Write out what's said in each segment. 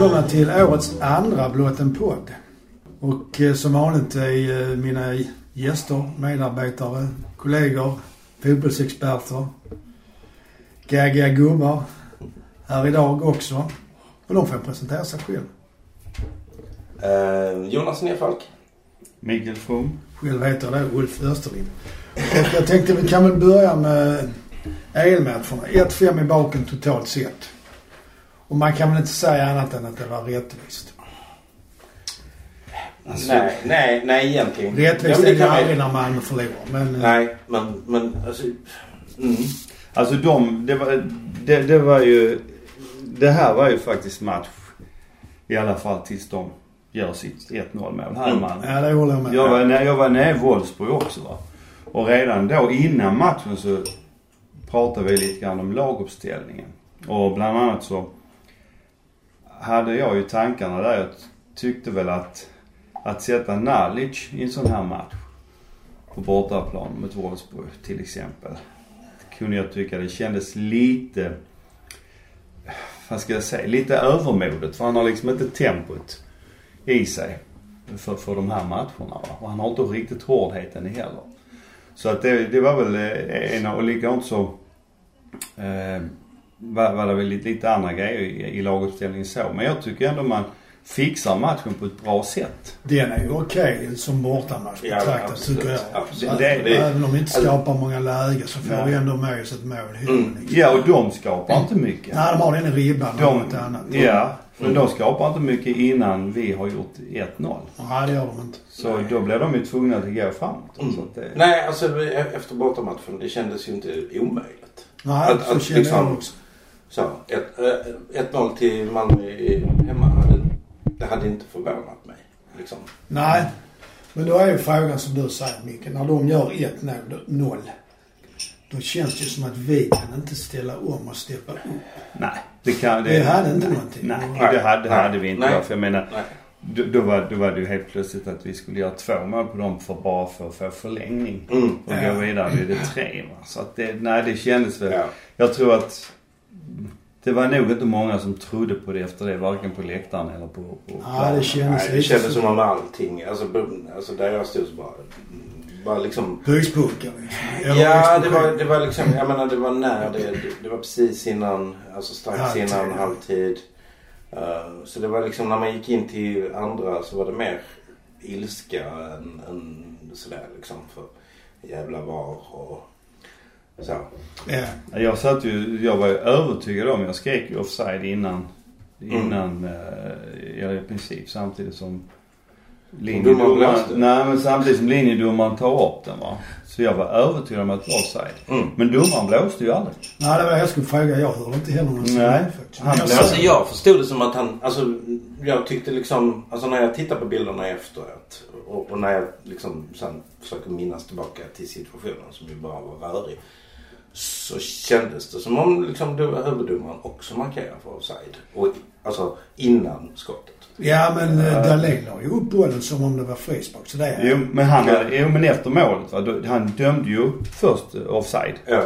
välkomna till årets andra Blott en podd. Och eh, som vanligt är eh, mina gäster, medarbetare, kollegor, fotbollsexperter, gaggiga gubbar här idag också. Och de får presentera sig själv. Eh, Jonas Nerfalk. Mikael From. Själv heter jag Ulf Österlind. Och jag tänkte vi kan väl börja med elmatcherna. 1-5 i baken totalt sett. Och man kan väl inte säga annat än att det var rättvist. Alltså, nej, nej, nej egentligen. Rättvist ja, är det ju aldrig när Malmö förlorar. Men, eh, nej, men, men alltså... Mm. Alltså de, det var, det, det var ju... Det här var ju faktiskt match. I alla fall tills de gör sitt 1-0 mål här mm. man. Ja, det håller jag med. Jag var, jag var nere i Wolfsburg också va. Och redan då innan matchen så pratade vi lite grann om laguppställningen. Och bland annat så hade jag ju tankarna där. Jag tyckte väl att, att sätta Nalic i en sån här match på bortaplan mot Wolfsburg till exempel. Kunde jag tycka det kändes lite, vad ska jag säga, lite övermodigt. För han har liksom inte tempot i sig för, för de här matcherna. Va? Och han har inte riktigt hårdheten i heller. Så att det, det var väl eh, en och likadant så eh, var, var det väl lite, lite andra grejer i, i laguppställningen så. Men jag tycker ändå man fixar matchen på ett bra sätt. Den är ju okej okay som bortamatch betraktat ja, tycker jag. Absolut. Det, det, även om vi inte skapar många lägen så får vi ändå med oss ett mål mm. Ja och de skapar inte mycket. Nej de har den i ribban de, och något annat. Ja. Men de skapar inte mycket innan vi har gjort 1-0. Nej det gör de inte. Så Nej. då blir de ju tvungna att gå framåt. Mm. Så det... Nej alltså efter bortamatchen det kändes ju inte omöjligt. Nej att, så att, kände liksom, jag också. Så, 1-0 till Malmö hemma hade, det hade inte förvånat mig. Liksom. Nej. Men då är ju frågan som du säger Micke. När de gör 1-0. Då känns det som att vi kan inte ställa om och steppa upp. Nej. Det, kan, det, det hade inte någonting. Nej, det hade, det hade vi inte. Nej. För jag menar, då, då, var, då var det ju helt plötsligt att vi skulle göra två mål på dem för bara för att få förlängning. Mm. Och gå vidare blir det tre. Va? Så att det, nej det kändes väl. Ja. Jag tror att det var nog inte många som trodde på det efter det. Varken på läktaren eller på, på Ja, det kändes, Nej, det kändes som om allting. Alltså, alltså där jag stod så bara... Bara liksom... Högspunkar liksom. Ja, det var, det var liksom... Jag menar det var när det... Det var precis innan... Alltså strax halvtid. innan halvtid. Uh, så det var liksom när man gick in till andra så var det mer ilska än, än sådär liksom. För jävla var och så. Ja. Jag satt ju, jag var ju övertygad om, jag skrek ju offside innan, innan, mm. eh, ja i princip samtidigt som linjedomaren, nej men samtidigt som linjedomaren tar upp den va. Så jag var övertygad om att det var offside. Mm. Men domaren blåste ju aldrig. Nej det var jag skulle fråga. Jag hörde inte heller någon Nej. Han alltså jag förstod det som att han, alltså jag tyckte liksom, alltså när jag tittar på bilderna efteråt och, och när jag liksom sen försöker minnas tillbaka till situationen som ju bara var rörig så kändes det som om liksom, huvuddomaren också markerade för offside. Och, alltså innan skottet. Ja men uh, Dahlin la ju upp bollen som om det var frispark. Så det är... Jo men han, jo men efter målet va, han dömde ju först offside. Ja.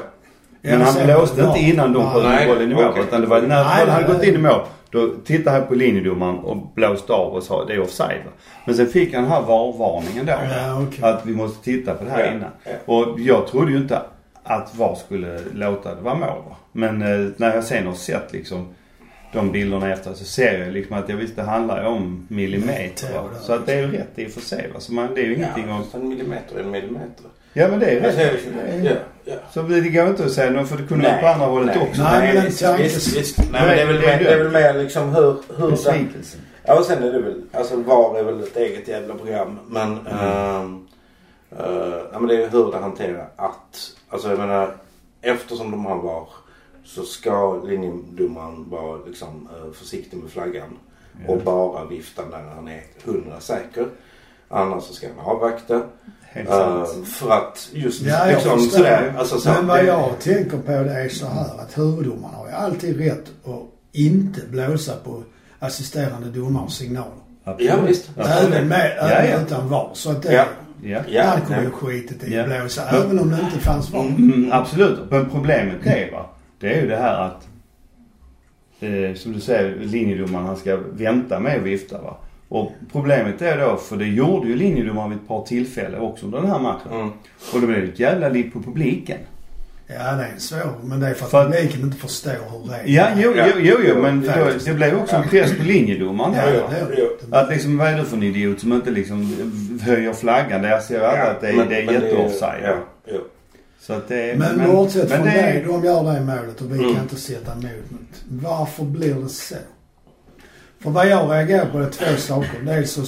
Men han blåste inte innan de sköt bollen i mål. Okay. Utan det var när bollen hade gått in i mål. Då tittade han på linjedomaren och blåste av och sa det är offside. Va? Men sen fick han den här varvarningen då. Ja, okay. Att vi måste titta på det här ja, innan. Ja. Och jag trodde ju inte att VAR skulle låta det vara mål. Men eh, när jag sen har sett liksom de bilderna efter så ser jag liksom att jag visst det handlar om millimeter. Va? Så att det är ju rätt i och för sig. Va? Så man, det är ju ingenting ja, om... en millimeter är en millimeter. Ja men det är rätt. Alltså, ja, ja. Så det går inte att säga nu för det kunde vara på andra hållet nej, också. Nej, men visst, visst. Nej men det är väl, mer, det är väl mer liksom hur... hur Besvikelsen. Ja och sen är det väl, alltså VAR är väl ett eget jävla program. Men, mm. uh, uh, ja men det är hur det hanterar att Alltså jag menar eftersom de har VAR så ska linjedomaren vara liksom uh, försiktig med flaggan. Ja. Och bara vifta när han är hundra säker. Annars så ska han avvakta. Uh, för att just ja, liksom sådär. Alltså, så, Men vad det... jag tänker på det är så här att huvuddomaren har ju alltid rätt att inte blåsa på assisterande domarens signaler. Absolut. Ja visst. Även, med, ja, ja. utan VAR. Så att det, ja. Ja. Kommer ju skitet i ja. blåsa även om det inte fanns VAR. Mm, absolut. Men problemet är va. Det är ju det här att eh, som du säger, linjedomaren han ska vänta med att vifta va. Och problemet är då, för det gjorde ju linjedomaren vid ett par tillfällen också under den här matchen. Mm. Och då blev det ett jävla liv på publiken. Ja, det är svår. Men det är för att publiken inte förstår hur det är. Ja, jo, Ja. jo, jo, jo men då, det blev också en press på linjedomaren Ja, det ja, är ja. det. Att liksom, vad är du för en idiot som inte liksom höjer flaggan? Där ser alla att det, men- det är jätteoffside. Ja, ja. Så att det är... Men, bortsett men från det det, de gör det målet och vi Mm. kan inte sätta emot något. Varför blir det så? För vad jag reagerar på är två saker. Dels så,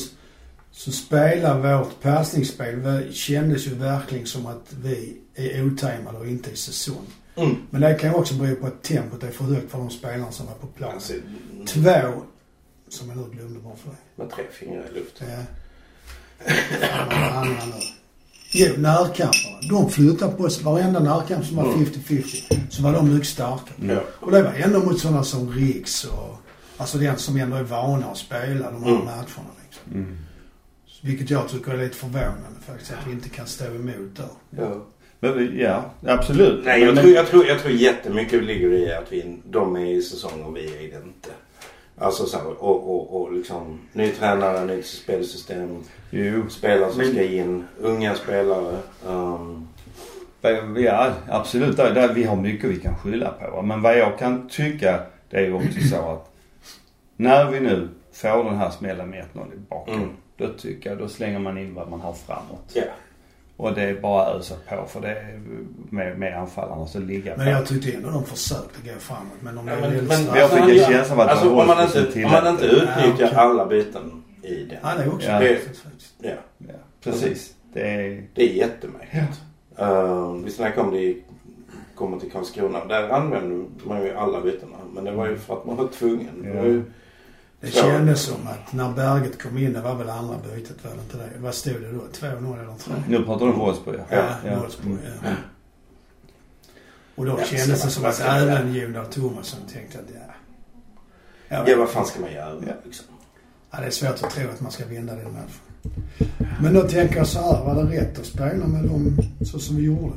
så spelar vårt passningsspel, det kändes ju verkligen som att vi är otajmade och inte i säsong. Mm. Men det kan ju också bero på att tempot är för högt för de spelarna som var på plan. Alltså, Två, som jag nu glömde bort för dig. med tre fingrar i luften. Ja. Fan? Jo, närkamperna. De flyttade på sig. Varenda närkamp som var Mm. 50-50 så var de mycket starka. Ja. Och det var ändå mot sådana som Riks och... Alltså den som ändå är vana att spela de här Mm. matcherna liksom. Mm. Vilket jag tycker är lite förvånande faktiskt att vi inte kan stå emot där. Ja. Men, ja, absolut. Nej, jag Men- tror, jag, tror, jag tror jättemycket ligger i att vi, de är i säsong och vi är det inte. Alltså så här, och, och, och liksom ny tränare, nytt spelsystem, Jo. spelare som Men- ska in, unga spelare. Um, Ja, absolut. Där, där vi har mycket vi kan skylla på. Men vad jag kan tycka, det är ju också så att när vi nu får den här smällen med 1-0 i baken. Mm. Då tycker jag, då slänger man in vad man har framåt. ja. Och det är bara att ösa på för det är med, med anfallarna så ligga Men jag tyckte ändå de försökte gå framåt. Men de Ja, är men- men- straffa. jag fick en Ja, känsla av att alltså, det om, man inte, om man inte utnyttjar Ja, alla byten i den. Ja, det är också Ja. faktiskt. Ja, Ja, precis. Det är... det är jättemärkligt. Uh, vi snackade om det i kommer till Karlskrona. Där använde man ju alla bytena. Men det var ju för att man var tvungen. Det var ju, Det Så. kändes som att när Berget kom in, det var väl andra bytet, var det inte det? Vad stod det då? 2-0 eller 3? Nu pratar du om Wolfsburg Ja, ja. Mm. Wolfsburg, ja. Och då Ja, kändes det så som att även Jonas Thomasson tänkte att ja... Ja, vet vad fan ska man göra Ja. liksom? Ja, det är svårt att tro att man ska vinna den matchen. Men då tänker jag så här, var det rätt att spela med dem så som vi gjorde?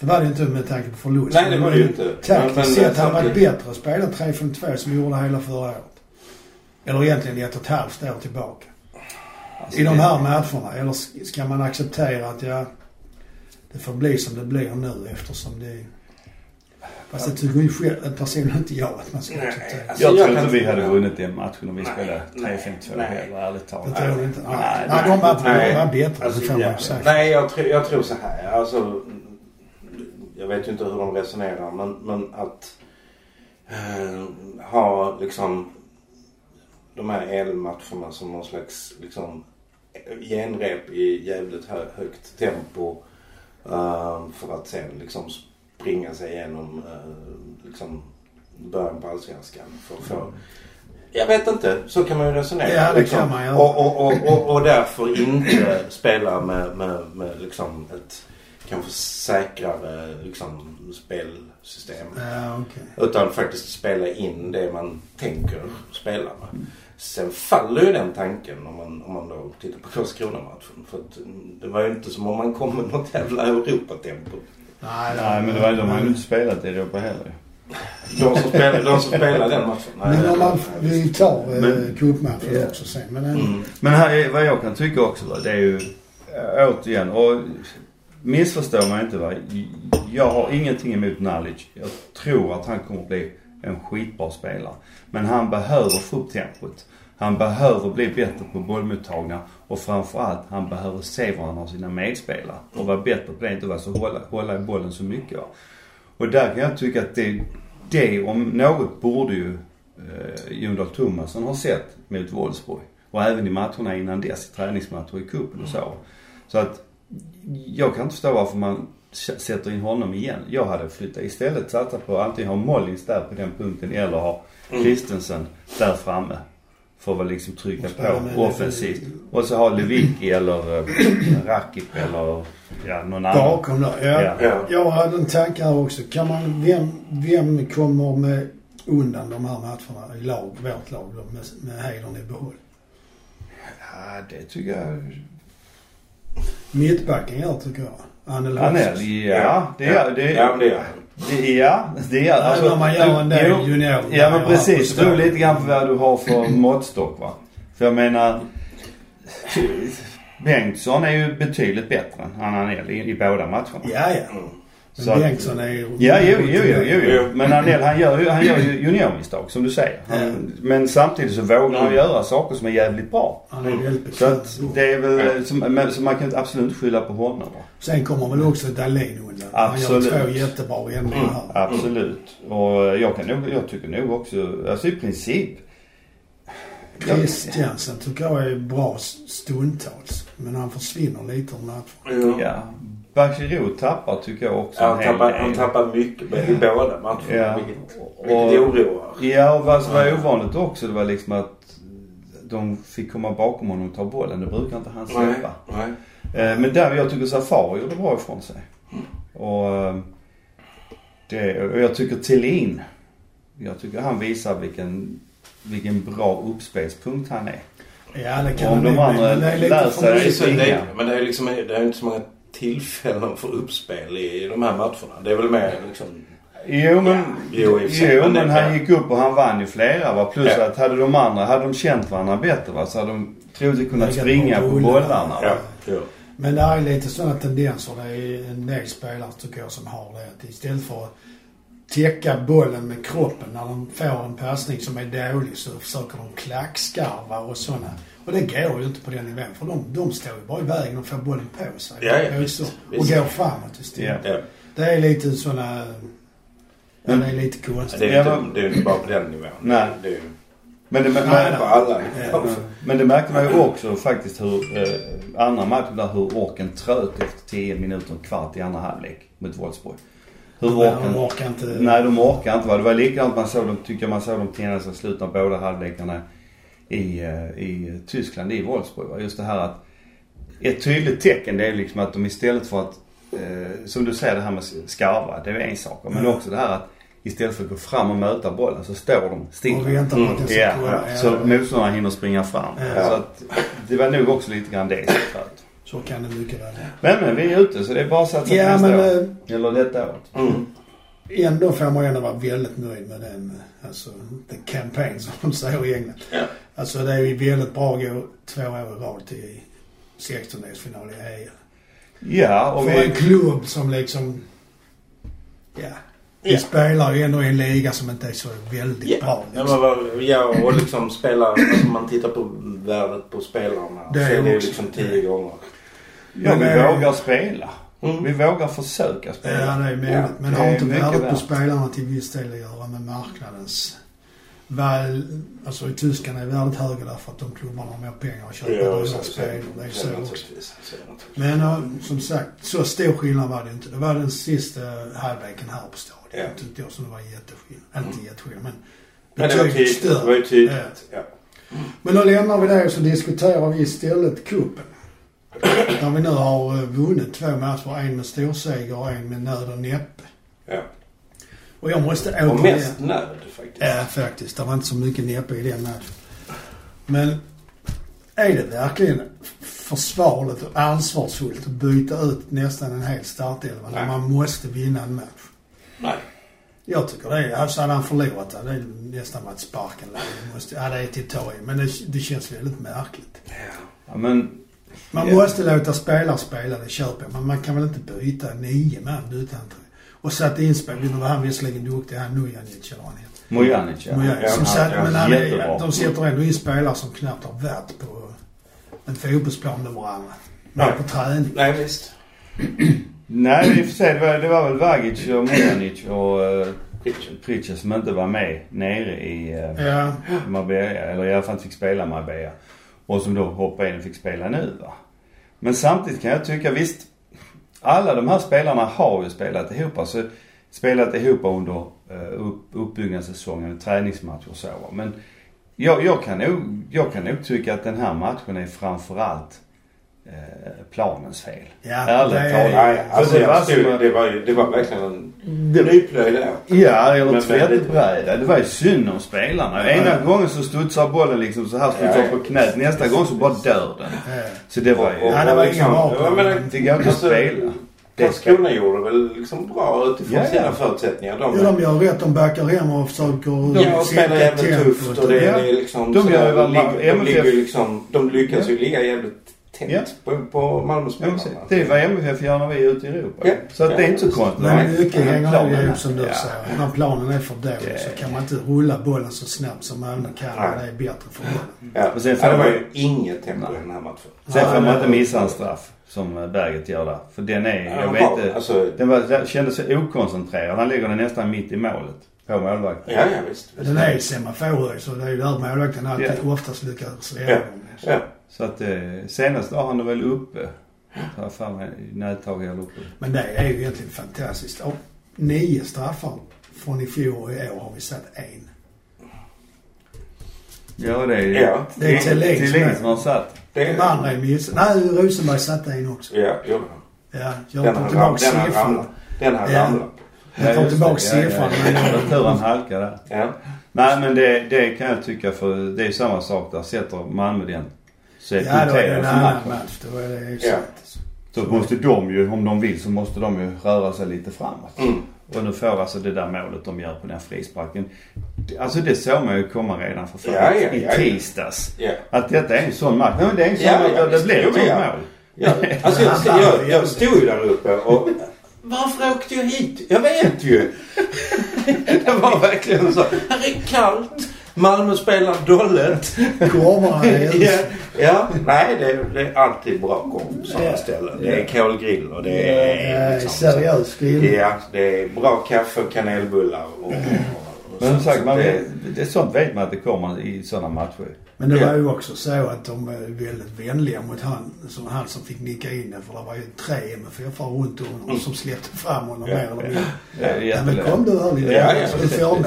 Det var det inte med tanke på förlust. Nej, det var det ju inte. Taktiskt Men- sett hade det varit bättre att spela 3-5-2 som vi gjorde hela förra året. Eller egentligen ett och ett halvt år tillbaka. Alltså, I de det- här matcherna. Eller ska man acceptera att ja, det får bli som det blir nu eftersom det... Fast det tycker ju själv, personligen inte jag att man ska Nej, acceptera. alltså- Jag jag tror inte vi inte- hade vunnit den matchen om vi Nej, spelade nej, 3-5-2 nej. heller, ärligt Det talat. tror jag inte. Nej, Nej, nej, de matcherna nej. var bättre. Alltså, det får man ju säga. nej, jag, tror, jag tror så här. Alltså, jag vet ju inte hur de resonerar men, men att eh, ha liksom de här elmatcherna som någon slags liksom genrep i jävligt hö, högt tempo eh, för att sen liksom springa sig igenom eh, liksom början på allsvenskan för att få jag vet inte. Så kan man ju resonera. Ja, det kan man göra. Och, och, och, och, och därför inte spela med, med, med liksom ett kanske säkrare liksom, spelsystem. Ja, okej. Utan faktiskt spela in det man tänker spela med. Sen faller ju den tanken om man, om man då tittar på Karlskrona-matchen. För att det var ju inte som om man kom med något jävla Europatempo. Nej, Nej, men det var, de har ju inte spelat i Europa heller. De som spelade, de som spelade den matchen. nej, Men vi tar eh, cupmatchen Ja. också sen. Men. Mm. Men här är, vad jag kan tycka också va, det är ju äh, återigen och missförstå mig inte va. Jag har ingenting emot Nalic. Jag tror att han kommer att bli en skitbra spelare. Men han behöver få upp tempot. Han behöver bli bättre på bollmottagningar och framförallt han behöver se var han har sina medspelare och vara bättre på det. Inte vara så hålla, hålla i bollen så mycket va. Och där kan jag tycka att det, det om något borde ju eh, Jon Dahl Tomasson ha sett mot Wolfsburg. Och även i matcherna innan dess, i träningsmatcher i cupen och så. Så att jag kan inte förstå varför man sätter in honom igen. Jag hade flyttat istället satsat på antingen ha Mollins där på den punkten eller ha Christensen där framme. För att liksom trycka på offensivt. Och så ha Lewicki eller eh, Rakip eller ja, någon annan. Bakom där, ja. Ja. Ja. Jag hade en tanke här också. Kan man, vem, vem kommer med undan de här matcherna i lag, vårt lag då, med, med hedern i behåll? Ja, det tycker jag. Mittbacken gör tycker jag. Anel Anel, ja. Det är, det, Ja, det gör ja, det är Alltså, när man gör en del junior. Ja men precis. Det beror lite grann på vad du har för måttstock va. För jag menar. Bengtsson är ju betydligt bättre än Anel i, i båda matcherna. Ja, ja. Mm. Men Bengtsson är ju... Ja, jo, jo, jo, jo, jo. Men Anel han gör ju, han gör ju juniormisstag som du säger. Han, Men samtidigt så vågar han Mm. göra saker som är jävligt bra. Han är väldigt Så att det är väl, så, men, så man kan absolut inte skylla på honom. Sen kommer väl också Dahlin undan. Han gör Absolut. två jättebra ändringar här. Absolut. Och jag kan nog, jag tycker nog också, alltså i princip. Christiansen tycker jag är bra stundtals. Men han försvinner lite ur matchen. Ja. Bachirou tappar tycker jag också Ja, han, tappar, han tappar mycket i båda matcherna. Ja. Vilket, Och- vilket oroar. Ja, och vad som var ovanligt också det var liksom att de fick komma bakom honom och ta bollen. Det brukar inte han Nej. släppa. Nej. Eh, Men där jag tycker Safari gjorde bra ifrån sig. Och, eh, det, och jag tycker Thelin, jag tycker han visar vilken, vilken bra uppspelspunkt han är. Ja, det kan Om han de andra bli, men det är lite lär sig- Det men det är liksom, det är inte så många tillfällen för uppspel i, de här matcherna. Det är väl mer liksom... Jo men, Jo, jo, men men det- han gick upp och han vann ju flera va. Plus Ja. att hade de andra, hade de känt varandra bättre va så hade de troligtvis kunnat springa på bollarna. Ja. Jo. Men det är lite sådana tendenser. Det är en del spelare tycker jag som har det. Att istället för att täcka bollen med kroppen när de får en passning som är dålig så försöker de klackskarva och sådana. Och det går ju inte på den nivån för de, de står ju bara i vägen och får bollen på sig. Ja, ja, och, visst, så, och visst. går framåt istället. Ja. Ja. Det är lite sådana... Ja, det är lite konstigt. Det är ju Ja, inte, det är ju inte bara på den nivån. Nej. Det är ju Men det, Nej, men, på alla Ja. men det märkte man ju också faktiskt hur, eh, andra matchen där hur orken tröt efter 10 minuter, en kvart i andra halvlek mot Wolfsburg. Hur Men orken... de orkar inte... Nej, de orkar inte va. Det var likadant man såg dem, tycker man såg dem i slutet av båda halvlekarna i, eh, i Tyskland, i Wolfsburg. va. Just det här att ett tydligt tecken det är liksom att de istället för att, eh, som du säger det här med skarva, det är en sak. Men Mm. också det här att istället för att gå fram och möta bollen så står de stilla. Och väntar på att ska Ja, så motståndarna hinner springa fram. Ja. Så att det var nog också lite grann det som tröt. Så kan det mycket väl Men men vi är ute så det är bara att satsa Ja, på nästa men år. Eller detta året. Mm. Ändå får man ändå vara väldigt nöjd med den, alltså, the campaign som de säger i England. Ja. Alltså det är ju väldigt bra att gå två år i rad till 16-delsfinal i EM. Ja, och För vi... en klubb som liksom, ja. Vi Ja. spelar ju ändå i en liga som inte är så väldigt Ja. bra. Ja, Liksom. ja, och liksom spela, alltså man tittar på värdet på spelarna. Det så är är det ju också- liksom tio gånger. Ja, vi Men, vågar spela. Mm. Vi vågar försöka spela. Ja, det är möjligt. Ja, men det har är inte värdet på spelarna till viss del att göra med marknadens väl, alltså i Tyskland är värdet högre därför att de klubbarna har mer pengar att köpa Ja, dyra så- så- spelare. Det är så så också. Men ja, som sagt, så stor skillnad var det inte. Det var den sista halvleken här på stadion. Ja. Tyckte jag som det var jätteskillnad. Inte jätteskillnad men betydligt tydligt. Det var ju större. tydligt. Ja. Men då lämnar vi det och så diskuterar vi istället kuppen. Där vi nu har eh, vunnit två matcher. En med storseger och en med nöd och näppe. Ja. Och jag måste Och återigen... mest nöd faktiskt. Ja, faktiskt. Det var inte så mycket näppe i den matchen. Men är det verkligen försvarligt och ansvarsfullt att byta ut nästan en hel startelva när man måste vinna en match? Nej. Jag tycker det. Alltså hade han förlorat det, det är nästan varit sparken. Det måste, ja, det är till ta i. Men det, det känns väldigt märkligt. Ja. Ja, men Man måste låta spelare spela, det köper jag. Men man kan väl inte byta nio man utan att... Och sätta in spel. Nu var han visserligen duktig, han Nujanic eller vad han heter. Mojanic ja. Mojanic, Ja, som satt, men han är, de sätter ändå in spelare som knappt har varit på en fotbollsplan med varandra. Nej. på träning. Nej, visst. Nej, i och för sig det var, det var väl Vagic och Mojanic och uh, Richard. Pritchard som inte var med nere i uh, Ja. Marbella. Eller i alla fall fick spela Marbella. Och som då hoppade in och fick spela nu va. Men samtidigt kan jag tycka visst. Alla de här spelarna har ju spelat ihop. Alltså spelat ihop under uh, upp, uppbyggnadssäsongen, träningsmatcher och så va. Men jag, jag, kan nog, jag kan nog tycka att den här matchen är framförallt planens fel. Ja, Ärligt talat. Nej, alltså det det, var som- det, var, ju- det var verkligen en nyplöjd där. Ja, eller tvättbräda. Det var ju synd om spelarna. Ena gången så studsar bollen liksom så här studsar Ja, ja. på knät. Nästa gång så bara dör den. Ja. Så det var ju... Ja, det var ingen bra jag menar, Det går inte att alltså, spela. Det ska- Karlskrona gjorde väl liksom bra utifrån Ja, ja. sina förutsättningar. De, Ja, de gör rätt. De backar hem och försöker ja, och spelar jävligt tufft och det, Ja. det är liksom... De så gör ligger- de, ligger ju liksom, de lyckas Ja. ju ligga jävligt tätt Ja. på, på Ja, Malmöspelarna. precis. det är vad MFF gör när vi är ute i Europa. Ja. Så att det är inte så Ja. konstigt. Men mycket hänger planen- nog ihop som du ja. säger. När planen är för dålig Det- så kan man inte rulla bollen så snabbt som Malmö kan. Det är bättre för bollen. Ja. Och sen får ja, det var man- ju inget tempo i den här matchen. Sen får Ja, man inte missa en straff som Berget gör där. För den är, Ja, jag vet inte. alltså- Den var, kändes okoncentrerad. Han ligger den nästan mitt i målet. På målvakten. Ja, ja visst. visst. Den är semaforhöjd så det är ju där målvakten alltid Ja. oftast lyckas Ja. Ja. Så att eh, senast var han väl uppe. Har jag för mig. Nättag eller uppe. Men det är ju egentligen fantastiskt. Av nio straffar från i fjol och i år har vi satt en. Ja det är Ja. Det är Thelin som har satt. Det, De andra är miss... Nej, Rosenberg satte en också. Ja, gjorde han. Ja, jag har tillbaka ram- den har ramlat. Ja. Jag tar tillbaka det. Ja, ja, siffran. ja. Det tur han halkade där. Ja. Nej men det, det kan jag tycka för det är samma sak där. Sätter Malmö den så Ja, då är det en annan match. Då är det exakt. Så måste de ju, om de vill så måste de ju röra sig lite framåt. Mm. Och nu får alltså det där målet de gör på den här frisparken. det- Alltså det såg man ju komma redan för fan Ja, ja, i ja, ja. tisdags. Ja. Att detta är en sån match. Nej men det är en sån Ja, match ja, det blir ett sånt ja. mål. Ja, alltså jag, jag, jag stod ju där uppe och... Varför åkte jag hit? Jag vet ju. Det var verkligen så. Här är kallt. Malmö spelar dåligt. Korvarna är Ja, ja, nej det är, det är alltid bra korv på sådana Ja. ställen. Det är kolgrill och det är... Eh, liksom- seriös skrivning. Ja, det är bra kaffe och kanelbullar och, och Men som så- sagt, man det- vet, det, sånt vet man att det kommer i sådana matcher. Men det Ja. var ju också så att de var väldigt vänliga mot han som, han som fick nicka in den. För det var ju tre MFF runt om honom som släppte fram honom Ja, mer eller mindre. Är Ja, men kom du här lite Ja, ja, ja, så du får.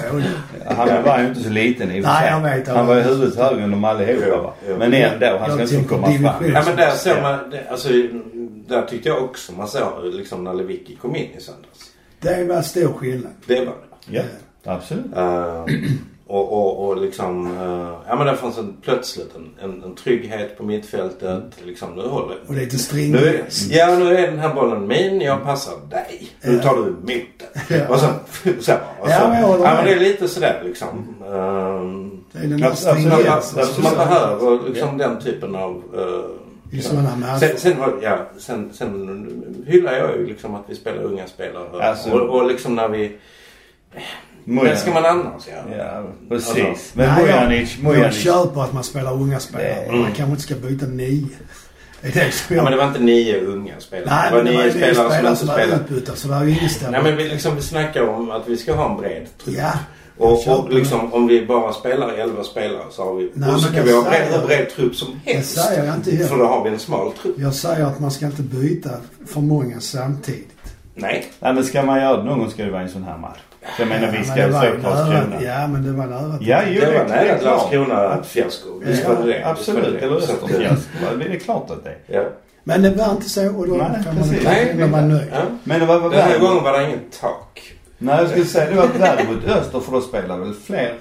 Han var ju inte så liten i och Nej, jag vet. Han var ju huvudet högre än de allihopa va. Men ändå, han ska inte komma fram. Ja men där såg man, det- alltså där tyckte jag också man såg liksom när Lewicki kom in i söndags. Det var stor skillnad. Det var det. Ja, absolut. Eh, och, och, och liksom, eh, ja men det fanns en, plötsligt en, en, en trygghet på mittfältet. Liksom nu håller Och lite nu är, stringens. Ja nu är den här bollen min, jag passar dig. Nu tar du emot den. Ja. Och så, så, och så. Ja, men jag håller ja men det är lite sådär liksom. Eh, Det är den där Absolut. man, man, stringensen. man behöver liksom den typen av eh, I sådana matcher. Sen, sen, var, ja, sen, sen hyllar jag ju liksom att vi spelar unga spelare. Alltså- och, och liksom när vi... Vad ska man annars göra? Ja, precis. Alltså, men Nej, jag- Mojanic, Jag köper att man spelar unga spelare. Det- men Man kanske inte ska byta nio. Det är det Ja, men det var inte nio unga spelare. Nej, det var men det var nio spelare som spelare inte som var spelade. utbytta så det är ju. Nej men vi, liksom, vi snackar om att vi ska ha en bred trupp. Ja. Och, och liksom om vi bara spelar 11 spelare så har vi... Nej, och så men kan det vi ha säger bred, bred trupp som Det helst. säger jag inte För heller. då har vi en smal trupp. Jag säger att man ska inte byta för många samtidigt. Nej. Nej men ska man göra det någon gång ska det vara en sån här match. Så jag menar vi Ja, ska var ju nära. Karlskrona. Ja, men det var nära. Ja, jo, det var nära är ett klart. Landskrona-fiasko. Visst var det det. Var Absolut. Eller att, Österfjällsk. Det är klart att det är. Ja. Men det var inte så och då Nej, kan man inte Nej, när man nöjd. Ja. Men det var väl Den här gången var det inget tak. Nej jag skulle säga det var värre mot Öster för då spelar väl fler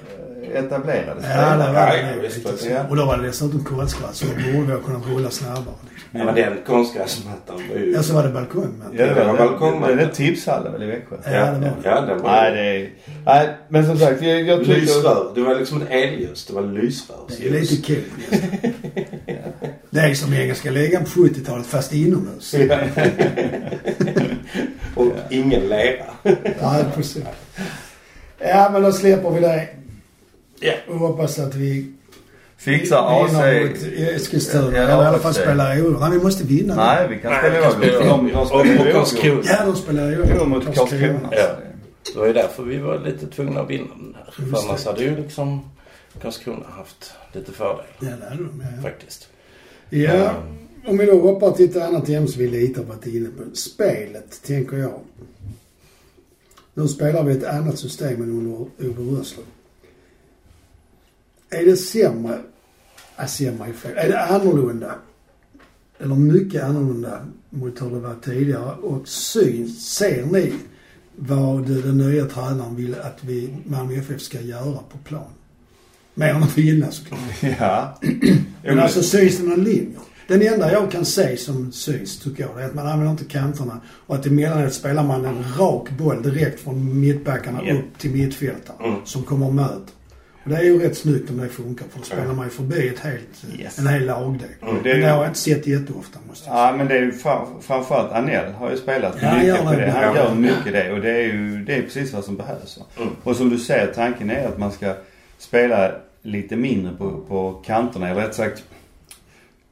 etablerade Ja, det var Ja, det. visst var det. Ja. Och då var det dessutom konstgräs så då borde vi ha kunnat rulla snabbare. Ja, men den konstgräsmattan var ju... Ja, så var det balkong. Ja, det Det var var balkong, det. Det är tipshallen väl i Växjö? Ja, det var det. Ja, den var Nej, det är... Nej, men som sagt, jag, jag tycker... Lysrör. Det var liksom ett elljus. Det var lysrör. Det är lite kul. Det är som engelska ligan på 70-talet fast inomhus. Ja. Och ingen lera. Ja, precis. Ja, men då släpper vi det. Ja. Och hoppas att vi Fixar AC... vinner mot Eskilstuna. Ja, Eller i alla fall spelar oavgjort. Nej, vi måste vinna. Nej, vi kan Nej, spela oavgjort. spelar Och mot. Karlskrona. Ja, de spelar ju Jo, mot Karlskrona. Ja. Det var ju därför vi var lite tvungna att vinna den här. Just För annars det. hade ju liksom Karlskrona haft lite fördel. Ja, det hade de. Ja. Faktiskt. Ja, om vi då hoppar till ett annat ämne som vi lite har varit inne på. Spelet, tänker jag. Nu spelar vi ett annat system än under Ove Rössler. Är det sämre? Ja, sämre är fel. Är det annorlunda? Eller mycket annorlunda mot hur det var tidigare? Och syn, ser ni vad den nya tränaren vill att vi, Malmö FF ska göra på plan? Mer än att vinna såklart. Ja. Men alltså syns det någon linje? Den enda jag kan se som syns, tycker jag, det är att man använder inte kanterna och att emellanåt spelar man en rak boll direkt från mittbackarna Ja. upp till mittfältaren Mm. som kommer och möter. Och det är ju rätt snyggt om det funkar för då spelar man ju förbi ett helt, Yes. en hel lagdel. Mm. Det Men ju- det har jag inte sett jätteofta måste jag säga. Ja men det är ju fram, framförallt Anel har ju spelat Ja, mycket på det det. Han gör mycket det och det är ju det är precis vad som behövs. Mm. Och som du säger, tanken är att man ska spela lite mindre på, på kanterna. Eller rätt sagt,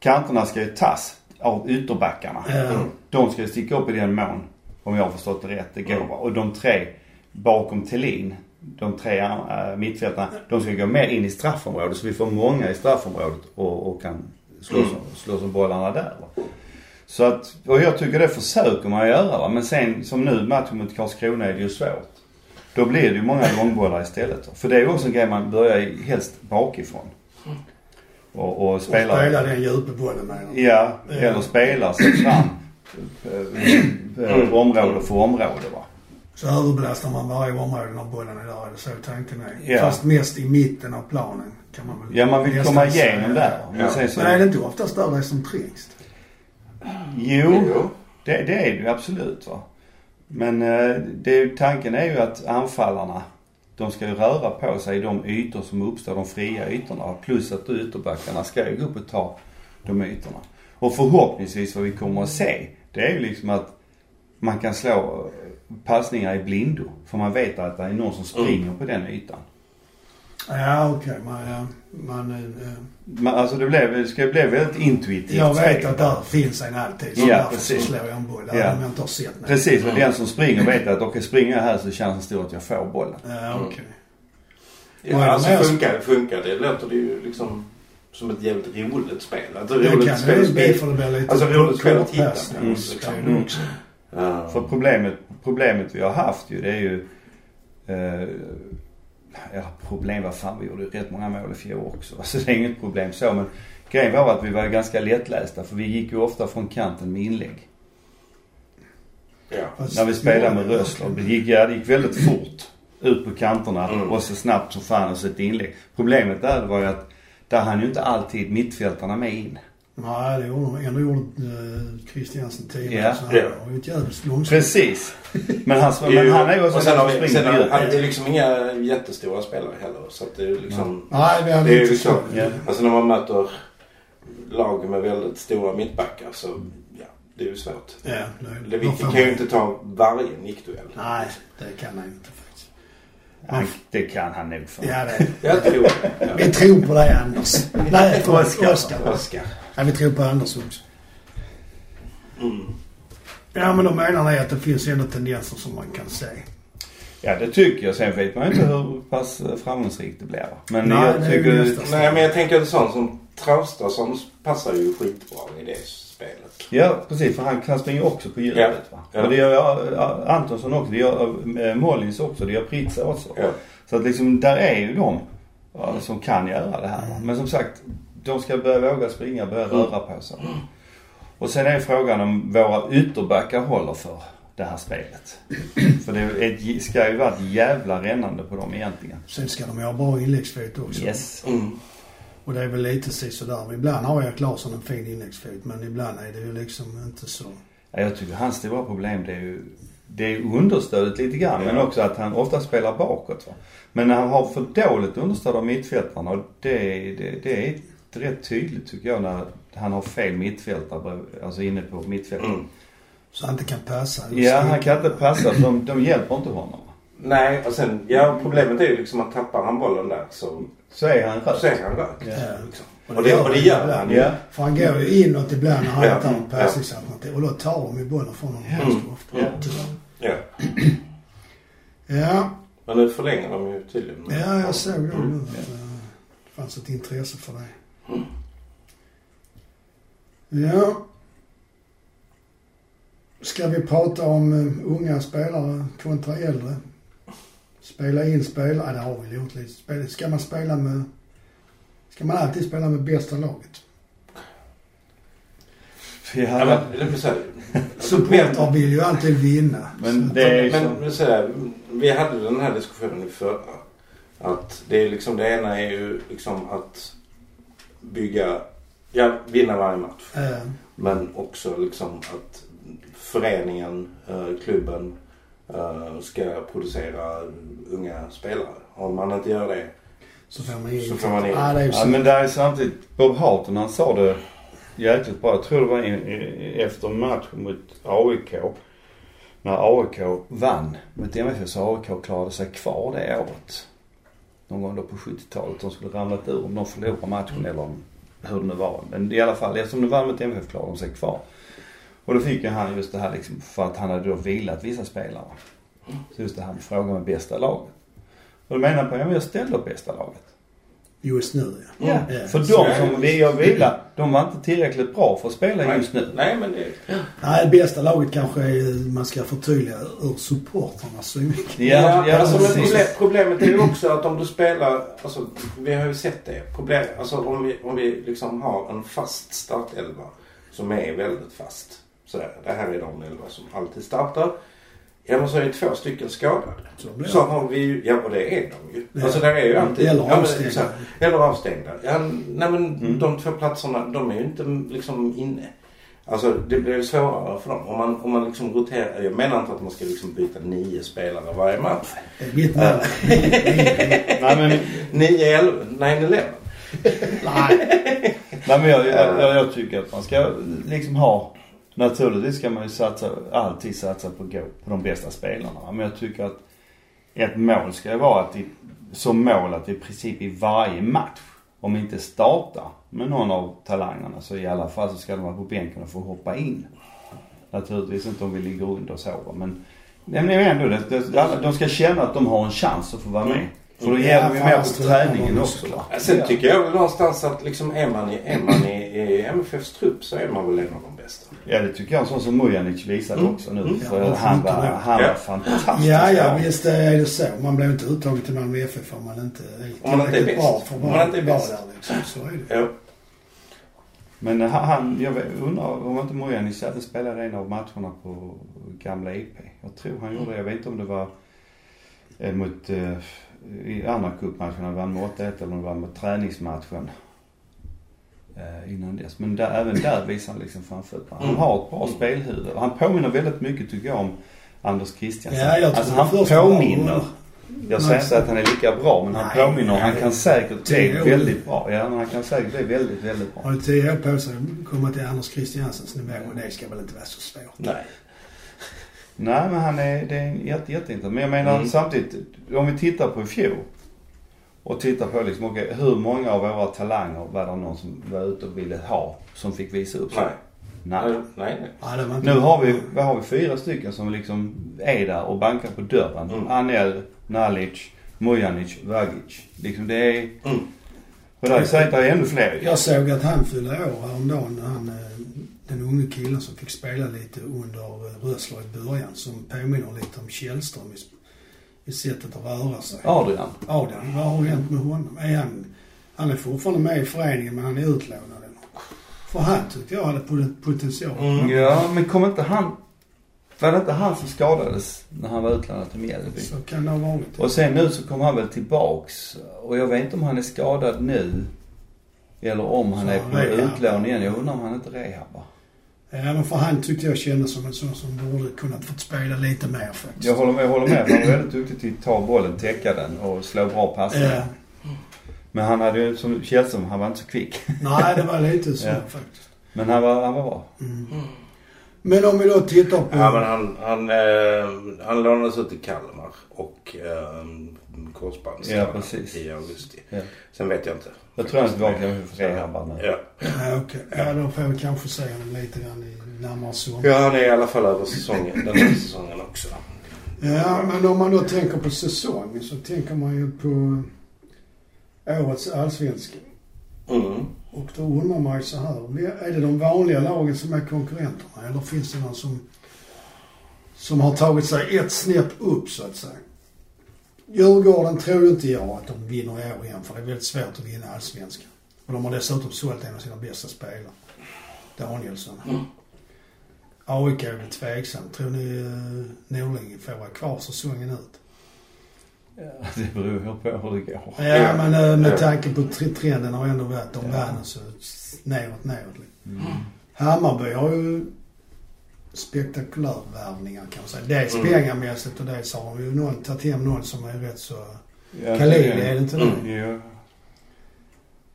kanterna ska ju tas av ytterbackarna. Ja. De ska sticka upp i den mån, om jag har förstått det rätt, det går. Mm. Och de tre bakom Thelin, de tre äh, mittfältarna, de ska gå mer in i straffområdet så vi får många i straffområdet och, och kan slå, Mm. som, slå som bollarna där. Va. Så att, och jag tycker det försöker man göra va. Men sen som nu matchen mot Karlskrona är det ju svårt. Då blir det ju många långbollar istället. va. För det är ju också en grej man börjar helst bakifrån. Och, och Och spelar... spela den djupa bollen med dem. Ja, eller spelar sig fram eh, eh, område för område va. Så överbelastar man varje område när bollen är där, är det så tanken är. Ja. Fast mest i mitten av planen kan man väl Ja, man vill komma igenom där. Men Ja. Men är det inte oftast där det är som trängst? jo, Jo. det, det är det ju absolut va. Men eh, det, tanken är ju att anfallarna, de ska ju röra på sig i de ytor som uppstår, de fria ytorna. Plus att ytterbackarna ska ju gå upp och ta de ytorna. Och förhoppningsvis vad vi kommer att se, det är ju liksom att man kan slå passningar i blindo. För man vet att det är någon som springer på den ytan. Ja, okej. Man, ja, man, eh, Man, alltså det, blev, det ska bli väldigt intuitivt jag vet att där finns en alltid. Så Ja, därför precis. slår jag en boll. Ja. Även om jag inte har sett något. Precis, och den som springer vet att okej springer jag här så är chansen stor att jag får bollen. Ja, okej. Vad är Ja, det alltså funkar, funkar det låter det ju liksom som ett jävligt roligt spel. Alltså, Det roligt kan spel, ju bli för det blir lite Alltså, roligt spel att titta på. kortpassningar Mm. Liksom. är Ja. För problemet, problemet vi har haft ju det är ju eh, Ja, problem vad fan vi gjorde rätt många mål i fjol också. Alltså det är inget problem så men grejen var att vi var ganska lättlästa för vi gick ju ofta från kanten med inlägg. Ja. När vi spelade med Rössler. Det gick, ja, det gick väldigt fort ut på kanterna Mm. och så snabbt som fan och så ett inlägg. Problemet där var ju att där hann ju inte alltid mittfältarna med in. Nej, det gjorde de. Ändå gjorde uh, Christiansen tidigare. Ja. Så han Ja. var ju ett jävligt långsamt. Precis. Men, han, men han är ju också och sen har vi, sen har, djupet. hade vi liksom inga jättestora spelare heller. Så att det är liksom... Nej, vi hade Det är inte liksom, så. Ja. alltså när man möter lag med väldigt stora mittbackar så ja, det är ju svårt. Ja, det, Lewicki kan ju inte ta varje nickduell. Nej, det kan han inte faktiskt. Han, det kan han nog för. Ja, det. Jag tror det. Ja. Vi tror på dig Anders. Nej. Oskar. Oskar. Oskar. Ja, vi tror på Anders också. Mm. Ja, men då menar ni att det finns ändå tendenser som man kan se. Ja det tycker jag. Sen vet man ju inte hur pass eh, framgångsrikt det blir. Men Nej, jag det är ju tycker... nästan. Nej men jag tänker en sån som Traustason passar ju skitbra i det spelet. Ja precis för han kan springa också på djupet Ja. va. Ja. Och det gör Antonsson också. Det gör eh, Mollins också. Det gör Pritsa också. Ja. Så att liksom där är ju de som kan göra det här. Men som sagt, de ska börja våga springa, börja röra på sig. Och sen är frågan om våra ytterbackar håller för det här spelet. För det är ett, ska ju vara ett jävla rännande på dem egentligen. Sen ska de ju ha bra inläggsfot också. Yes. Mm. Och det är väl lite sådär. Ibland har Erik Larsson en fin inläggsfot men ibland är det ju liksom inte så. Ja, jag tycker hans stora problem det är ju det är understödet lite grann men också att han ofta spelar bakåt. Va? Men när han har för dåligt understöd av mittfältarna och det, det, det är rätt tydligt tycker jag när han har fel mittfältare, alltså inne på mittfältet. Mm. Så han inte kan passa. Ja, han kan inte passa de, de hjälper inte honom. Nej och sen, ja problemet är ju liksom att tappar han bollen där så, Så är han röd. så är han rökt. Ja. Liksom. Och, det, och det gör han ju. Ja. För han går ju inåt ibland när han Ja. inte har en passningsalternativ. Och då tar de ju bollen från honom Mm. ganska ofta. Ja. Ja. Ja, Men nu förlänger de ju tydligen. ja, jag såg det nu. Mm. Att, eh, det fanns ett intresse för det. Ja. Ska vi prata om eh, unga spelare kontra äldre? Spela in spelare? Ja, det har vi gjort lite. Ska man spela med... Ska man alltid spela med bästa laget? Ja, men, Supportrar vill ju alltid vinna. men Så- det är men, så. men så här, vi hade den här diskussionen i förra. Att det är liksom, det ena är ju liksom att bygga ja, vinna varje match. Eh, Men också liksom att föreningen, eh, klubben eh, ska producera unga spelare. Om man inte gör det så får man in. Så får man in. Det ju Ja men där är samtidigt, Bob Houghton han sa det jäkligt bra. Jag tror det var efter matchen mot AIK. När AIK vann mot MFF så AIK klarade sig kvar det året. Någon gång då på 70-talet. De skulle ramlat ur om de förlorade matchen eller om, hur det nu var. Men i alla fall, eftersom de vann mot MFF klarade de sig kvar. Och då fick ju han just det här liksom, för att han hade då vilat vissa spelare. Så just det här med frågan med bästa laget. Och då menar han på, ja men jag ställde upp bästa laget. Just nu ja. Mm. Ja. För de som vi har vila, de var inte tillräckligt bra för att spela just nu. Nej men det... Nej, det bästa laget kanske är, man ska förtydliga, ur supportrarnas synvinkel. Ja, ja, alltså, men precis. problem, problemet är ju också att om du spelar, alltså vi har ju sett det. Problem, alltså om vi, om vi liksom har en fast startelva som är väldigt fast. Sådär, det här är de elva som alltid startar. Ja men så är det två stycken skadade. Så blir det. Så har vi ju, ja och det är de ju. Ja. Alltså där är ju alltid. Eller ja, men, avstängda. så här, Eller avstängda. Ja, nej men Mm. de två platserna, de är ju inte liksom inne. Alltså det blir ju svårare för dem. Om man, om man liksom roterar. Jag menar inte att man ska liksom byta nio spelare varje match. Mitt mål. Nej men, Nio, elva, nine, eleven. Nej. nej, men jag, jag, jag tycker att man ska liksom ha, naturligtvis ska man ju satsa, alltid satsa på, gå, på de bästa spelarna. Men jag tycker att ett mål ska ju vara att i, som mål att i princip i varje match, om inte starta med någon av talangerna så i alla fall så ska de vara på bänken och få hoppa in. Naturligtvis inte om vi ligger under och så men men ändå, det, det, de ska känna att de har en chans att få vara med. För då ger de ju mer på träningen också. Sen tycker jag väl någonstans att liksom är man i, är man i, i MFFs trupp så är man väl en av de bästa. Ja det tycker jag. Sån som Mujanic visade Mm. också nu. Mm. För Ja, han var, ja. han Ja. var fantastisk. Ja, ja, visst är det så. Man blir inte uttagen till Malmö FF om man inte är Om man inte är tillräckligt bra för att Om vara man inte är vara bäst. där liksom. Så är det. Ja. Men eh, han- jag undrar om inte Mujanic även spelade en av matcherna på gamla IP. Jag tror han gjorde det. Jag vet inte om det var eh, mot, eh, i andra cupmatchen, han vann med 8-1 eller om det var mot träningsmatchen. Eh, innan dess. Men där, även där visar han liksom framfötterna. Han Mm. har ett bra spelhuvud. Han påminner väldigt mycket tycker jag om Anders Christiansen. Ja, jag alltså han var- påminner. Jag säger inte att han är lika bra men han Nej, påminner. Han nej. kan säkert bli Det är- väldigt bra. Ja, men han kan säkert bli väldigt, väldigt bra. Har du tio år på sig att komma till Anders Christiansens nivå och det ska väl inte vara så svårt. Nej. Nej, men han är, det är en jätte, jätteintressant. Men jag menar Mm. samtidigt, om vi tittar på i fjol och tittar på liksom, okej, hur många av våra talanger var det någon som var ute och ville ha, som fick visa upp sig? Nej. Nej. Nej. Nej. Nu har vi, vad har vi, fyra stycken som liksom är där och bankar på dörren. Mm. Anel, Nalic, Mujanic, Vagic. Liksom det är, Mm. och där är säkert det är ännu fler. Jag såg att han fyllde år häromdagen. Han, eh, den unge killen som fick spela lite under eh, Rössler i början. Som påminner lite om Källström i, i sättet att röra sig. Adrian. Adrian, vad har hänt med honom? Är han, han är fortfarande med i föreningen men han är utlånad? För han tyckte jag hade pot- potential. Mm. Ja, men kom inte han, var det inte han som skadades när han var utlånad till Mjällby? Så kan det ha varit. Och sen nu så kommer han väl tillbaks. Och jag vet inte om han är skadad nu. Eller om han Så är på rehab. utlån igen. Jag undrar om han inte rehabbar. Ja, men för han tyckte jag kändes som en sån som borde kunnat fått spela lite mer faktiskt. Jag håller med, jag håller med. Han är väldigt duktig till att ta bollen, täcka den och slå bra passningar. Ja. Men han hade ju som Källström, han var inte så kvick. Nej, det var lite så Ja. faktiskt. Men han var, han var bra. Mm. Men om vi då tittar på... Ja men han, han, eh, han lånades ut till Kalmar och eh, korsbandsskada Ja, precis. i augusti. Ja. Sen vet jag inte. Jag tror är tillbaka för rehabbar nu. Ja. Ja, okej. Ja, då får vi kanske se honom lite grann i närmare sommar. ja, han är i alla fall över säsongen, den här säsongen också. Ja, men om man då tänker på säsongen så tänker man ju på årets allsvenska. Mm. Och då undrar man ju så här. Är det de vanliga lagen som är konkurrenterna? Eller finns det någon som, som har tagit sig ett snäpp upp så att säga? Djurgården tror inte jag att de vinner i år igen för det är väldigt svårt att vinna allsvenskan. Och de har dessutom sålt en av sina bästa spelare. Danielsson. Mm. AIK är väl tveksam. Tror ni uh, Norling får vara kvar säsongen ut? Ja, det beror ju på hur det går. Ja, men eh, med tanke på tre- trenden har ändå varit de Ja. vann så neråt, neråt. Mm. Hammarby har ju spektakulär värvningar kan man säga. Dels Mm. pengamässigt och dels har de ju någon, tagit hem någon som är rätt så... Ja, är det inte Mm. det? Jo.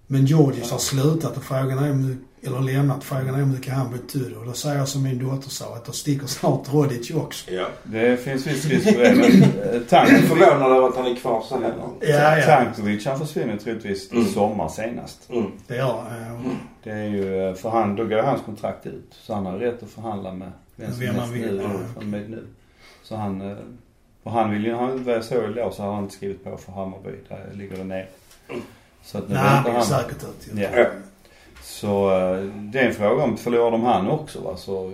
Men Georgis har slutat och frågan är om, eller lämnat, frågan är hur mycket han betydde. Och då säger jag som min dotter sa att då sticker snart Rodic också. Ja. Det finns viss risk för det. Men eh, Tankovic, förvånad över att han är kvar så långt. Ja, ja. Tankovic han försvinner troligtvis i Mm. sommar senast. Mm. Det gör han. Det är ju, eh, för han, då går hans kontrakt ut. Så han har rätt att förhandla med vem som Vem helst vill, nu. ja. från och med nu. Så han, eh, och han vill ju, han, vad jag såg då så har han inte skrivit på för Hammarby. Där ligger det ner. Så att nu Nej, han väntar han. säkert ut. Ja. Ja. Så eh, det är en fråga om förlorar de han också va så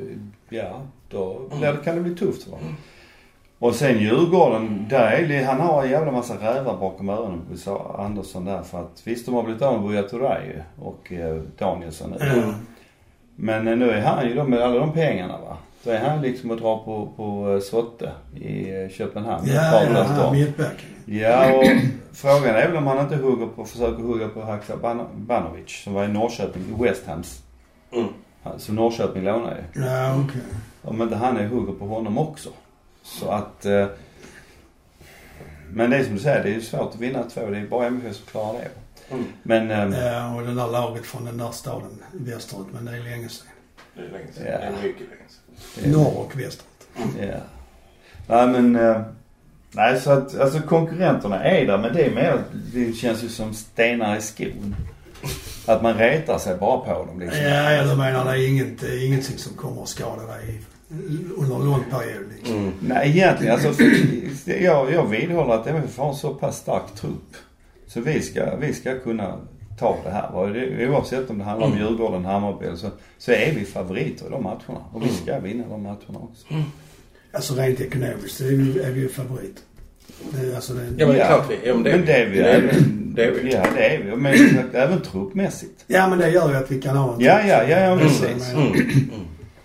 ja, då kan det bli tufft va. Och sen Djurgården, där är, han har en jävla massa rävar bakom öronen på sa Andersson där för att visst de har blivit av med Buya Turay och eh, Danielsson nu. Ja. Men eh, nu är han ju då med alla de pengarna va. Då är han liksom att dra på, på eh, Sotte i eh, Köpenhamn. Ja, ja, han mittbacken. Ja, och frågan är väl om han inte hugger på, försöker hugga på Haksa Ban- Banovic som var i Norrköping, i West Hams. Mm. Så Norrköping lånar ju. Ja, okej. Om inte han är hugger på honom också. Så att... Eh, men det är som du säger, det är ju svårt att vinna två. Det är bara MFF som klarar det. Mm. Men... Eh, Ja, och det där laget från den där staden västerut, men det är länge sedan. Det är länge sedan. Ja. Det är mycket länge sedan. Är- Norr och västerut. Ja. Nej men... Eh, nej så att alltså konkurrenterna är där men det är mer, det känns ju som stenar i skon. Att man retar sig bara på dem liksom. Ja, ja, du menar det är inget, ingenting som kommer att skada dig under en lång period liksom. Mm. Nej egentligen alltså, för, jag, jag vidhåller att MFF har en så pass stark trupp. Så vi ska, vi ska kunna ta det här. Oavsett om det handlar om Mm. Djurgården, Hammarby eller så, så är vi favoriter i de matcherna. Och vi ska vinna de matcherna också. Alltså rent ekonomiskt så är vi, är vi ju favorit. Det, är alltså det, Ja men det är klart vi ja, men det, Men det är vi. Det är vi. även, Det är vi. Ja det är vi. Men även truppmässigt. ja, men det gör ju att vi kan ha en Ja, ja, ja, ja Mm. precis. Mm.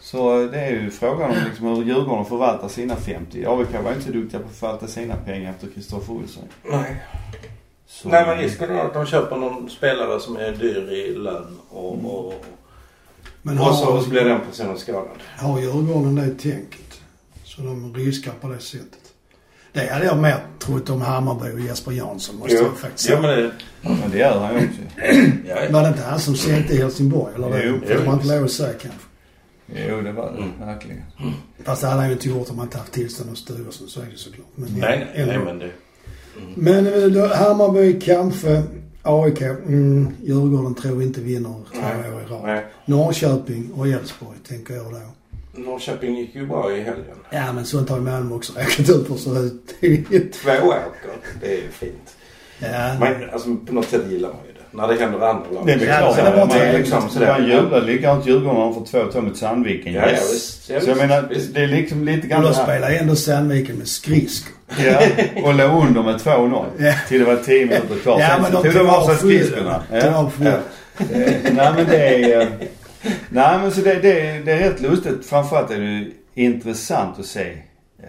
Så det är ju frågan om liksom hur Djurgården förvaltar sina 50. AIK var inte duktiga på att förvalta sina pengar efter Kristoffer Olsson. Nej. Så, Nej men risken är att de köper någon spelare som är dyr i lön och, och, Men och, så, har, och så blir den personen skadad. har Djurgården det tänket? Så de riskar på det sättet. Det hade jag mer trott om Hammarby och Jesper Jansson måste jag faktiskt ja, säga. men det, Men det gör han ju också. ja, ja. Var det inte han som sänkte i Helsingborg? Eller Jo, det får man inte jo. lov att säga kanske. Jo det var det. Mm. Verkligen. Fast det hade han ju inte gjort om han inte haft tillstånd hos styrelsen. Så är det såklart. Men, Nej, nej, nej men det. Men eh, då, Hammarby kanske. AIK, mm, Djurgården tror inte vinner två Nej. år i rad. Nej. Norrköping och Elfsborg tänker jag då. Norrköping gick ju bra i helgen. Ja men sånt har ju Malmö också räknat ut hur det ser ut. Två åker. Det är fint. Ja. Men alltså på något sätt gillar man ju. När det händer andra lag. Det är Ja, klart. det var man, trevligt. liksom, Så man jublar likadant Djurgården har fått 2-2 mot Sandviken. Ja, ja, Yes. visst. Ja, Så jag menar, visst. det är liksom lite Och grann då det här. spelar ändå Sandviken med skridskor. Ja, och låg under med 2-0. Ja. Till det var 10 minuter kvar. Ja Sen men de tog av sig skridskorna. Av fullt. Eh, Nej men det är... eh, Nej men så det, det, det är rätt lustigt. Framförallt är det intressant att se eh,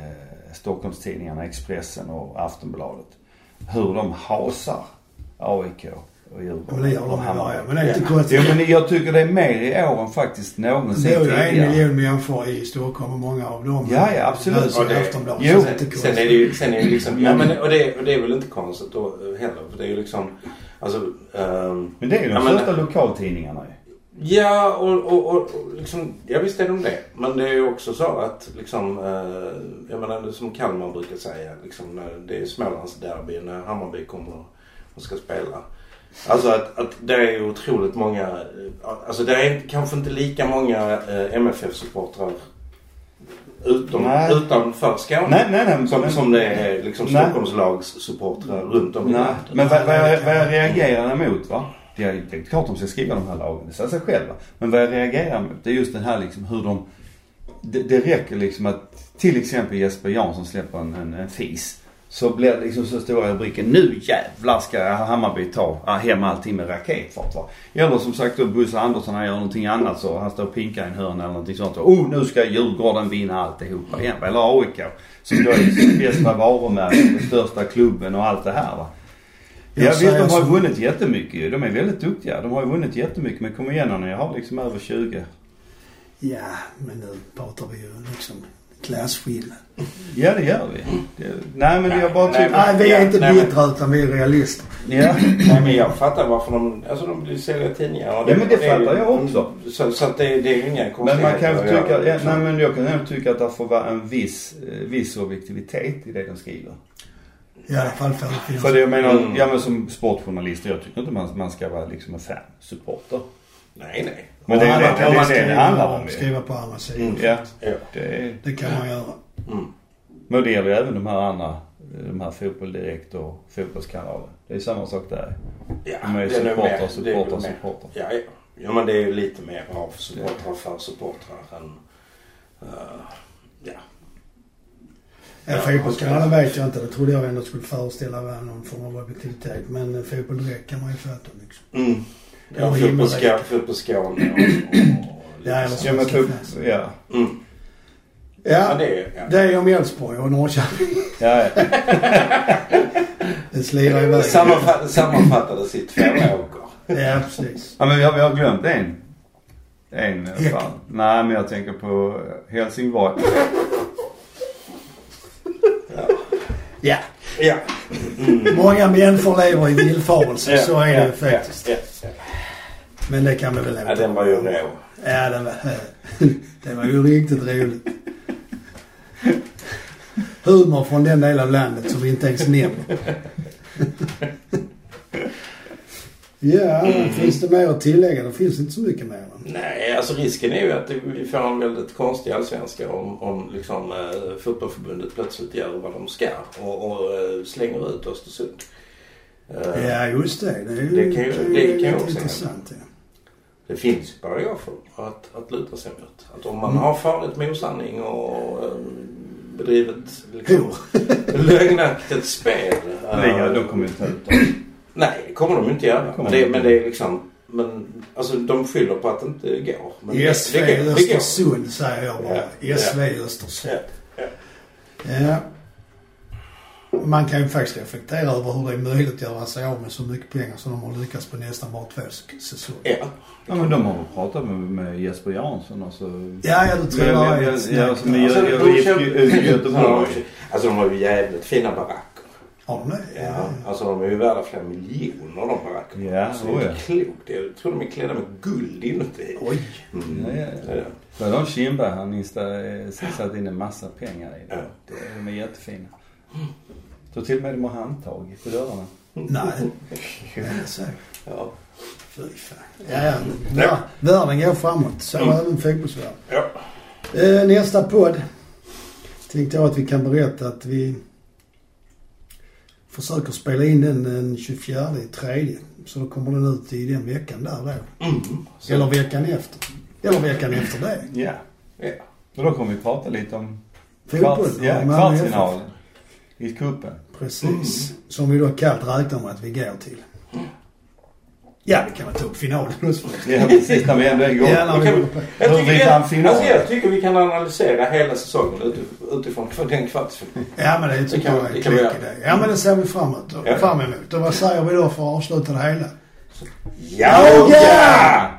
Stockholmstidningarna, Expressen och Aftonbladet. Hur de hasar AIK och Djurgården. Men det gör och de ju Hammarby. varje Men det är inte konstigt. men jag tycker det är mer i år än faktiskt någonsin Det är ju en tidigare. miljon människor i Stockholm och många av dem Ja, ja, absolut. Ja, det- Aftonbladet. jo. så det är inte Sen är det konstigt. ju, sen är det liksom, ja men och det, och det är väl inte konstigt då heller. För det är ju liksom, alltså. ehm, Men det är ju de Ja, men- största lokaltidningarna ju. Ja, och, och, och och liksom, ja visst är de det. Men det är ju också så att liksom, eh, jag menar som Kalmar brukar säga, liksom när det är Smålandsderby när Hammarby kommer och ska spela. Alltså att, att det är otroligt många, eh, alltså det är kanske inte lika många eh, MFF-supportrar utom, Nej. utanför Skåne. Nej, nej, nej. Som, men- som det är liksom. Stockholmslagssupportrar runt om i Nej, landet. men vad, vad, jag, vad jag reagerar emot va. Det är, det är klart de ska skriva de här lagen, det säger sig själva. Men vad jag reagerar emot det är just den här liksom hur de... Det, det räcker liksom att till exempel Jesper Jansson släpper en, en, en fis. Så blir det liksom så stora rubriker. Nu jävlar ska Hammarby ta hem allting med raketfart va. Eller som sagt då Bosse Andersson han gör någonting annat så han står och pinkar i en hörna eller någonting sånt. Oh nu ska Djurgården vinna alltihopa igen. Eller AIK. Som då är bästa varumärket, den största klubben och allt det här va. Ja Jag visst, de har ju vunnit jättemycket. De är väldigt duktiga. De har ju vunnit jättemycket. Men kom igen nu, jag har liksom över 20. Ja, men nu pratar vi ju liksom klasskillnad. Ja det gör vi. Det, nej men jag bara Nej, tycker... Nej, vi är inte Nej, men- bittra utan vi är realister. Ja. Nej men jag fattar varför de, alltså de vill sälja tidningar. och Ja, men det är ju- fattar jag också. Så, så att det, det är ju inga Men konstigheter. man kan tycka, ja, nej men jag kan ändå tycka att det får vara en viss, eh, viss objektivitet i det de skriver. I alla fall för det finns. För det jag menar, Mm. ja men som sportjournalist, jag tycker inte man, man ska vara liksom en fan, supporter. Nej, nej. Men det är ju det, det, det skriva- det handlar om. Skriva på andra sidan. Mm. Ja, Ja. det är, Det kan man göra. Mm. men det gäller ju även de här andra, de här Fotboll Direkt och Fotbollskanaler. Det är samma sak där. Ja, De är ju det supportrar, det supportrar, supportrar. Ja, ja. ja, men det är ju lite mer av supportrar för supportrar än... Uh, ja. Ja, fotbollskanalen vet jag inte. Det trodde jag ändå skulle föreställa någon form av objektivitet. Men fotboll direkt kan man ju fatta liksom. Mm. Ja, Ja, himmelrikt. fotbollsska- fotbollsskåne och, och, och Ja, eller Ja men typ, ja. Mm. Ja, Ja, det är ja. det är om Elfsborg och Norrköping. Ja, ja. Det slirar iväg. Sammanfatt, sammanfattades i två åker. Ja, precis. Ja men vi har, vi har glömt en. En fall. Nej men jag tänker på Helsingborg. Ja. Ja. Många människor lever i villfarelse. Så är det ju ja, faktiskt. Men det kan vi väl ja, den var ju rå. Ja, det var, det var ju riktigt roligt. Humor från den del av landet som vi inte ens nämner. Ja, finns det mer att tillägga? Det finns inte så mycket mer. Nej, alltså risken är ju att vi får en väldigt konstig allsvenska om, om liksom eh, fotbollförbundet plötsligt gör vad de ska och, och eh, slänger ut Östersund. Eh, Ja, just det. Det, är ju, Det kan ju- det kan ju också intressant. Ja. Det finns paragrafer att, att luta sig mot. Att om man Mm. har farit med osanning och eh, bedrivit liksom, lögnaktigt spel. eh, Nej, de kommer inte ut. Nej, det kommer de inte göra. Kommer Det, de men det är liksom... Men alltså de skyller på att det inte går. Men SV det, det. Östersund säger jag bara. Ja, SV ja. Östersund. Ja, Ja. Man kan ju faktiskt reflektera över hur det är möjligt att göra sig av med så mycket pengar som de har lyckats på nästan bara två säsonger. Ja. Ja men de har väl pratat med, med Jesper Jansson och så. Ja, ja, du tror jag snack alltså, där. men jag- Alltså, jag- de Göteborg. Alltså har ju jävligt fina baracker. Har de det? Ja. Alltså de är ju värda flera miljoner de barackerna. Ja, Så det är klokt. Jag tror de är klädda med guld inuti. Oj. Mm. Ja, ja, Ja. Men de Kindberg han satt in en massa pengar i det. Ja. det de är jättefina. Så till och med de har handtag på dörrarna. Nej. Ja, så. Ja. Fy fan. Ja, ja. Vär- Världen går framåt. Så Mm. även fotbollsvärlden. Ja. Eh, nästa podd tänkte jag att vi kan berätta att vi försöker spela in den den 24 i tredje. Så då kommer den ut i den veckan där då. Mm. Så, Eller veckan efter. Eller veckan efter det. Ja. ja. Och då kommer vi prata lite om Fotboll. kvarts, ja, kvartsfinalen i cupen. Precis. Som vi då kallt räknar med att vi går till. Ja, vi kan väl ta upp finalen också. Ja precis, när vi ändå är igång. Ja, när vi kan-. Jag tycker, vi finalen. alltså jag tycker vi kan analysera hela säsongen utif- utifrån för den kvartsfinalen. Ja, men det Det tycker kan- jag är det en klok idé. Ja, men det ser vi framåt. Ja. Fram emot. Och vad säger vi då för att avsluta det hela? Ja! Ja!